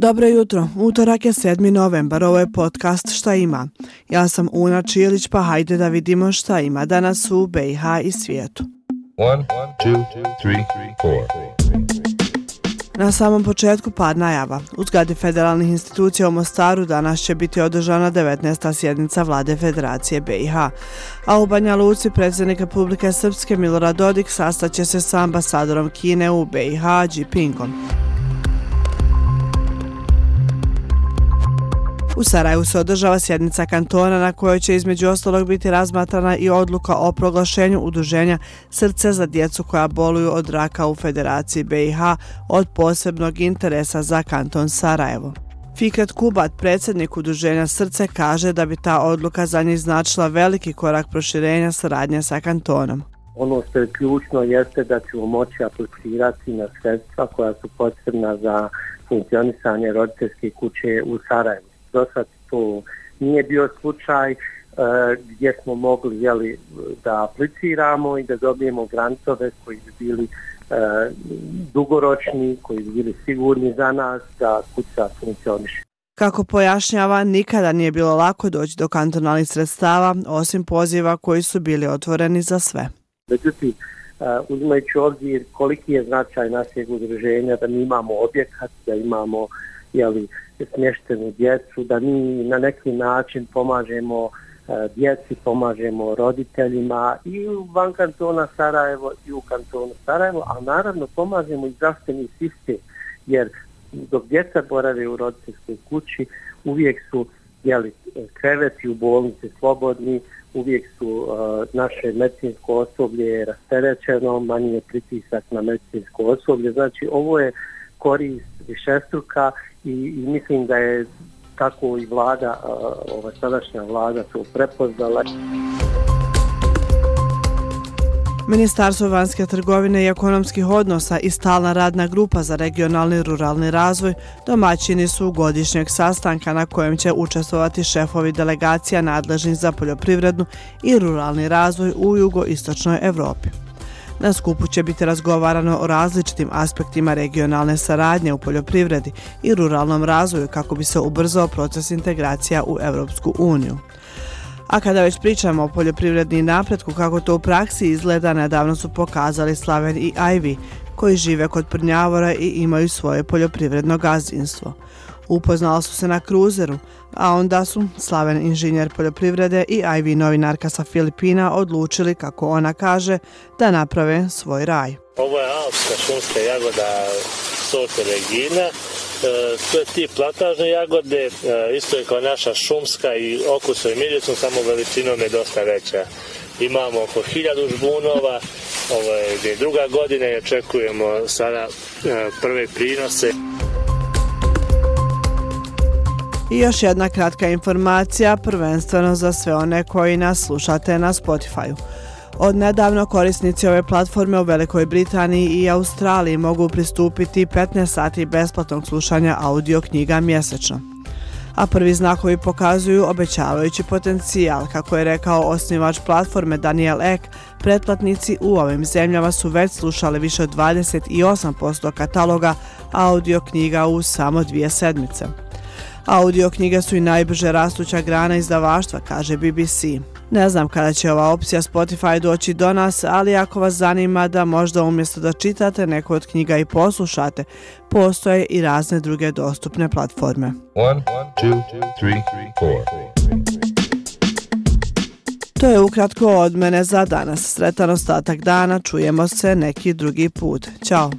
Dobro jutro, utorak je 7. novembar, ovo je podcast Šta ima. Ja sam Una Čilić, pa hajde da vidimo šta ima danas u BiH i svijetu. One, two, three, Na samom početku pad najava. U zgradi federalnih institucija u Mostaru danas će biti održana 19. sjednica vlade Federacije BiH. A u Banja Luci predsjednik Republike Srpske Milorad Dodik sastaće se sa ambasadorom Kine u BiH, Jinpingom. U Sarajevu se održava sjednica kantona na kojoj će između ostalog biti razmatrana i odluka o proglašenju udruženja Srce za djecu koja boluju od raka u Federaciji BiH od posebnog interesa za kanton Sarajevo. Fikret Kubat, predsjednik udruženja Srce, kaže da bi ta odluka za njih značila veliki korak proširenja saradnje sa kantonom. Ono što je ključno jeste da ćemo moći aplicirati na sredstva koja su potrebna za funkcionisanje roditeljske kuće u Sarajevu do sad to nije bio slučaj uh, gdje smo mogli jeli, da apliciramo i da dobijemo grantove koji bi bili uh, dugoročni, koji bi bili sigurni za nas da kuća funkcioniše. Kako pojašnjava, nikada nije bilo lako doći do kantonalnih sredstava, osim poziva koji su bili otvoreni za sve. Međutim, uh, uzimajući obzir koliki je značaj našeg udruženja, da mi imamo objekat, da imamo jeli, smještenu djecu, da mi na neki način pomažemo e, djeci, pomažemo roditeljima i u van kantona Sarajevo i u kantonu Sarajevo, a naravno pomažemo i zdravstveni sistem, jer dok djeca borave u roditeljskoj kući, uvijek su jeli, kreveti u bolnici slobodni, uvijek su uh, naše medicinsko osoblje rasterećeno, manji je pritisak na medicinsko osoblje, znači ovo je korist višestruka i, i mislim da je tako i vlada, ova sadašnja vlada to prepoznala. Ministarstvo vanjske trgovine i ekonomskih odnosa i stalna radna grupa za regionalni ruralni razvoj domaćini su godišnjeg sastanka na kojem će učestvovati šefovi delegacija nadležnih za poljoprivrednu i ruralni razvoj u jugoistočnoj Evropi. Na skupu će biti razgovarano o različitim aspektima regionalne saradnje u poljoprivredi i ruralnom razvoju kako bi se ubrzao proces integracija u Evropsku uniju. A kada već pričamo o poljoprivredni napretku, kako to u praksi izgleda, nedavno su pokazali Slaven i Ivy, koji žive kod Prnjavora i imaju svoje poljoprivredno gazdinstvo. Upoznala su se na kruzeru, a onda su slaven inženjer poljoprivrede i Ivy novinarka sa Filipina odlučili, kako ona kaže, da naprave svoj raj. Ovo je alpska šumska jagoda sorte Regina. E, to je tip platažne jagode, e, isto je kao naša šumska i okusom i mirisom, samo veličinom je dosta veća. Imamo oko hiljadu žbunova, ovo je druga godina i očekujemo sada e, prve prinose. I još jedna kratka informacija, prvenstveno za sve one koji nas slušate na Spotify-u. Od nedavno korisnici ove platforme u Velikoj Britaniji i Australiji mogu pristupiti 15 sati besplatnog slušanja audio knjiga mjesečno. A prvi znakovi pokazuju obećavajući potencijal, kako je rekao osnivač platforme Daniel Ek, pretplatnici u ovim zemljama su već slušali više od 28% kataloga audio knjiga u samo dvije sedmice. Audio knjige su i najbrže rastuća grana izdavaštva, kaže BBC. Ne znam kada će ova opcija Spotify doći do nas, ali ako vas zanima da možda umjesto da čitate neku od knjiga i poslušate, postoje i razne druge dostupne platforme. One, two, three, to je ukratko od mene za danas. Sretan ostatak dana, čujemo se neki drugi put. Ćao!